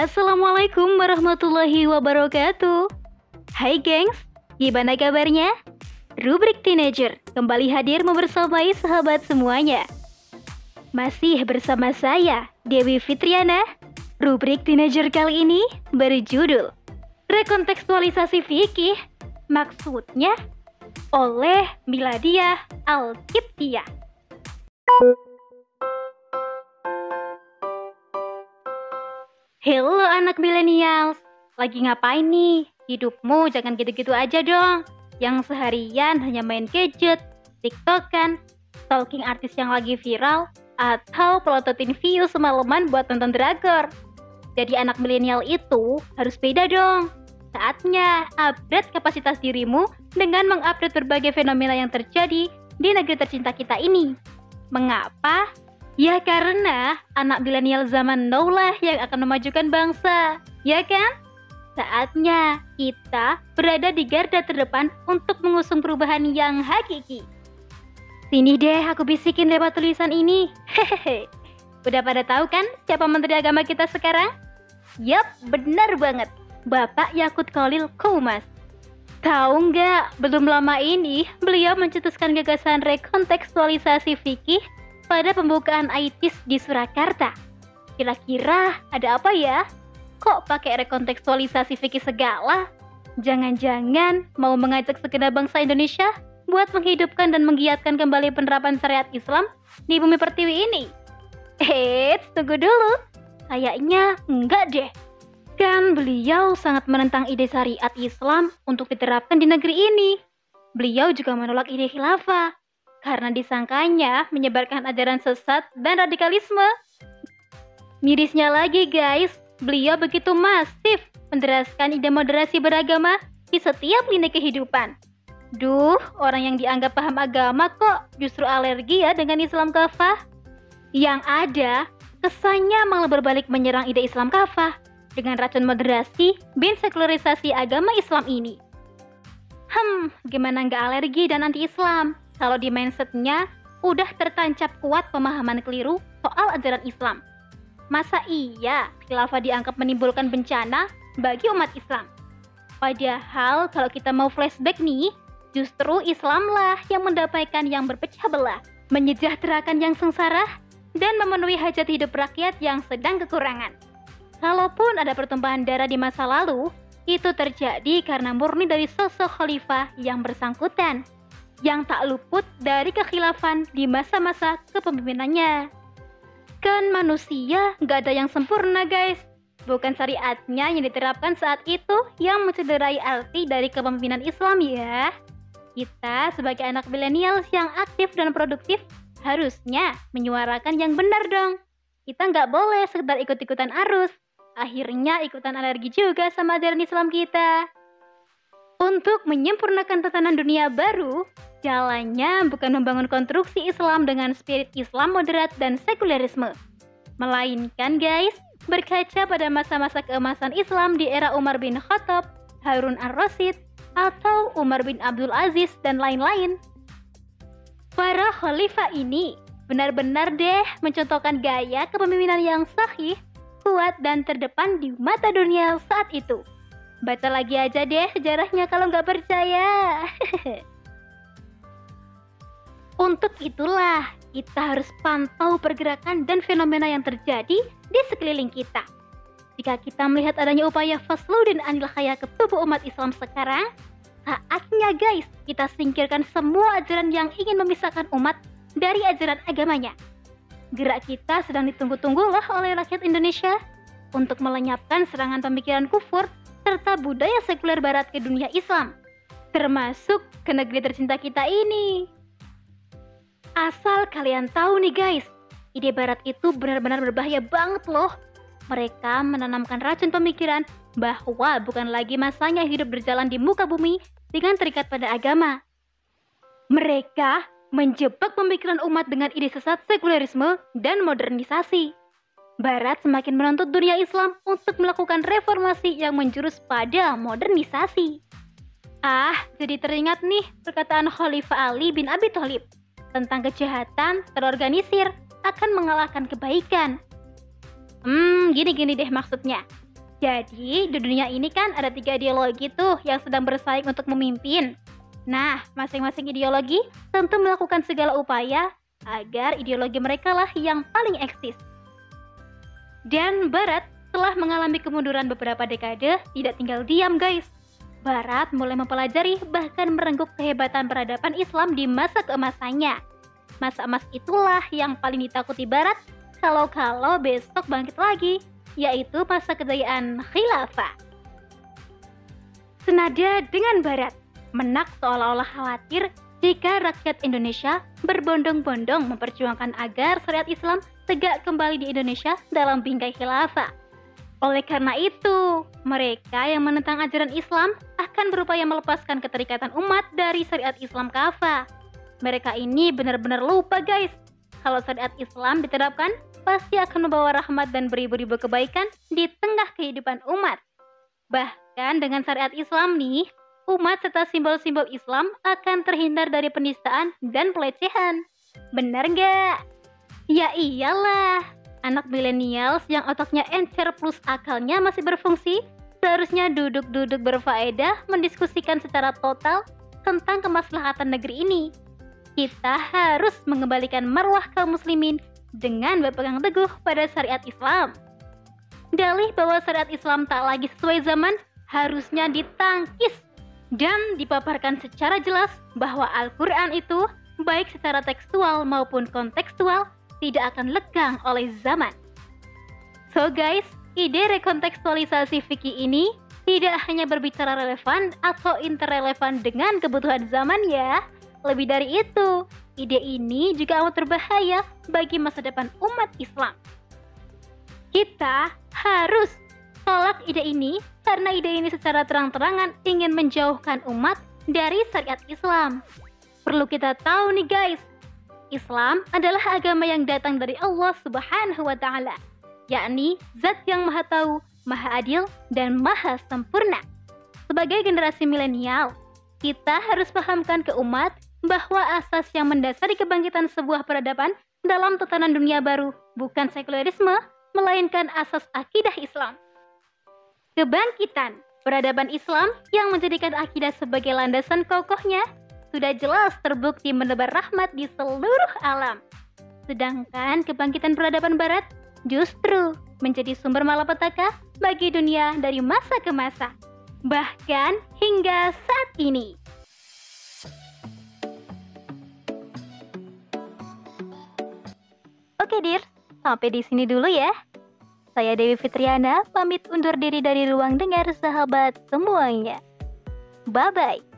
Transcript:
Assalamualaikum warahmatullahi wabarakatuh. Hai gengs, gimana kabarnya? Rubrik Teenager kembali hadir membersamai sahabat semuanya. Masih bersama saya, Dewi Fitriana. Rubrik Teenager kali ini berjudul Rekontekstualisasi Fikih, maksudnya oleh Miladia Al-Kiptiyah. Halo anak milenials, lagi ngapain nih? Hidupmu jangan gitu-gitu aja dong. Yang seharian hanya main gadget, tiktokan, stalking artis yang lagi viral, atau pelototin view semalaman buat nonton drakor. Jadi anak milenial itu harus beda dong. Saatnya upgrade kapasitas dirimu dengan mengupdate berbagai fenomena yang terjadi di negeri tercinta kita ini. Mengapa? Ya karena anak milenial zaman now lah yang akan memajukan bangsa, ya kan? Saatnya kita berada di garda terdepan untuk mengusung perubahan yang hakiki. Sini deh aku bisikin lewat tulisan ini. Hehehe. Udah pada tahu kan siapa menteri agama kita sekarang? Yap, benar banget. Bapak Yakut Khalil Koumas. Tahu nggak, belum lama ini beliau mencetuskan gagasan rekontekstualisasi fikih pada pembukaan ITIS di Surakarta. Kira-kira ada apa ya? Kok pakai rekontekstualisasi fikih segala? Jangan-jangan mau mengajak segenap bangsa Indonesia buat menghidupkan dan menggiatkan kembali penerapan syariat Islam di bumi pertiwi ini? Eits, tunggu dulu. Kayaknya enggak deh. Kan beliau sangat menentang ide syariat Islam untuk diterapkan di negeri ini. Beliau juga menolak ide khilafah karena disangkanya menyebarkan ajaran sesat dan radikalisme. Mirisnya lagi guys, beliau begitu masif menderaskan ide moderasi beragama di setiap lini kehidupan. Duh, orang yang dianggap paham agama kok justru alergi ya dengan Islam kafah? Yang ada, kesannya malah berbalik menyerang ide Islam kafah dengan racun moderasi bin sekularisasi agama Islam ini. Hmm, gimana nggak alergi dan anti-Islam? Kalau di mindsetnya udah tertancap kuat pemahaman keliru soal ajaran Islam. Masa iya khilafah dianggap menimbulkan bencana bagi umat Islam? Padahal kalau kita mau flashback nih, justru Islamlah yang mendapatkan yang berpecah belah, menyejahterakan yang sengsara, dan memenuhi hajat hidup rakyat yang sedang kekurangan. Kalaupun ada pertumpahan darah di masa lalu, itu terjadi karena murni dari sosok khalifah yang bersangkutan yang tak luput dari kekhilafan di masa-masa kepemimpinannya. Kan manusia gak ada yang sempurna guys. Bukan syariatnya yang diterapkan saat itu yang mencederai arti dari kepemimpinan Islam ya. Kita sebagai anak milenial yang aktif dan produktif harusnya menyuarakan yang benar dong. Kita nggak boleh sekedar ikut-ikutan arus. Akhirnya ikutan alergi juga sama ajaran Islam kita. Untuk menyempurnakan tatanan dunia baru, Jalannya bukan membangun konstruksi Islam dengan spirit Islam moderat dan sekulerisme. Melainkan guys, berkaca pada masa-masa keemasan Islam di era Umar bin Khattab, Harun ar-Rasyid, atau Umar bin Abdul Aziz dan lain-lain. Para khalifah ini benar-benar deh mencontohkan gaya kepemimpinan yang sahih, kuat, dan terdepan di mata dunia saat itu. Baca lagi aja deh sejarahnya kalau nggak percaya. Untuk itulah, kita harus pantau pergerakan dan fenomena yang terjadi di sekeliling kita. Jika kita melihat adanya upaya Fasludin Anil Khaya ke tubuh umat Islam sekarang, saatnya guys, kita singkirkan semua ajaran yang ingin memisahkan umat dari ajaran agamanya. Gerak kita sedang ditunggu-tunggu loh oleh rakyat Indonesia untuk melenyapkan serangan pemikiran kufur serta budaya sekuler barat ke dunia Islam, termasuk ke negeri tercinta kita ini. Asal kalian tahu nih guys, ide barat itu benar-benar berbahaya banget loh. Mereka menanamkan racun pemikiran bahwa bukan lagi masanya hidup berjalan di muka bumi dengan terikat pada agama. Mereka menjebak pemikiran umat dengan ide sesat sekulerisme dan modernisasi. Barat semakin menuntut dunia Islam untuk melakukan reformasi yang menjurus pada modernisasi. Ah, jadi teringat nih perkataan Khalifah Ali bin Abi Thalib tentang kejahatan terorganisir akan mengalahkan kebaikan. Hmm, gini-gini deh maksudnya. Jadi, di dunia ini kan ada tiga ideologi tuh yang sedang bersaing untuk memimpin. Nah, masing-masing ideologi tentu melakukan segala upaya agar ideologi mereka lah yang paling eksis. Dan Barat setelah mengalami kemunduran beberapa dekade, tidak tinggal diam guys. Barat mulai mempelajari bahkan merenggut kehebatan peradaban Islam di masa keemasannya. Masa emas itulah yang paling ditakuti Barat kalau-kalau besok bangkit lagi yaitu masa kejayaan khilafah. Senada dengan Barat, Menak seolah-olah khawatir jika rakyat Indonesia berbondong-bondong memperjuangkan agar syariat Islam tegak kembali di Indonesia dalam bingkai khilafah. Oleh karena itu, mereka yang menentang ajaran Islam akan berupaya melepaskan keterikatan umat dari syariat Islam kafah. Mereka ini benar-benar lupa guys, kalau syariat Islam diterapkan pasti akan membawa rahmat dan beribu-ribu kebaikan di tengah kehidupan umat. Bahkan dengan syariat Islam nih, umat serta simbol-simbol Islam akan terhindar dari penistaan dan pelecehan. Benar nggak? Ya iyalah, anak milenials yang otaknya encer plus akalnya masih berfungsi seharusnya duduk-duduk berfaedah mendiskusikan secara total tentang kemaslahatan negeri ini. Kita harus mengembalikan marwah kaum muslimin dengan berpegang teguh pada syariat Islam. Dalih bahwa syariat Islam tak lagi sesuai zaman harusnya ditangkis dan dipaparkan secara jelas bahwa Al-Quran itu baik secara tekstual maupun kontekstual tidak akan lekang oleh zaman. So guys, ide rekontekstualisasi fikih ini tidak hanya berbicara relevan atau interrelevan dengan kebutuhan zaman ya. Lebih dari itu, Ide ini juga amat berbahaya bagi masa depan umat Islam. Kita harus tolak ide ini karena ide ini secara terang-terangan ingin menjauhkan umat dari syariat Islam. Perlu kita tahu nih guys, Islam adalah agama yang datang dari Allah Subhanahu wa taala, yakni zat yang Maha Tahu, Maha Adil, dan Maha Sempurna. Sebagai generasi milenial, kita harus pahamkan ke umat bahwa asas yang mendasari kebangkitan sebuah peradaban dalam tatanan dunia baru bukan sekularisme, melainkan asas akidah Islam. Kebangkitan peradaban Islam yang menjadikan akidah sebagai landasan kokohnya sudah jelas terbukti menebar rahmat di seluruh alam. Sedangkan kebangkitan peradaban barat justru menjadi sumber malapetaka bagi dunia dari masa ke masa, bahkan hingga saat ini. Oke, Dir. Sampai di sini dulu ya. Saya Dewi Fitriana, pamit undur diri dari ruang dengar sahabat semuanya. Bye-bye.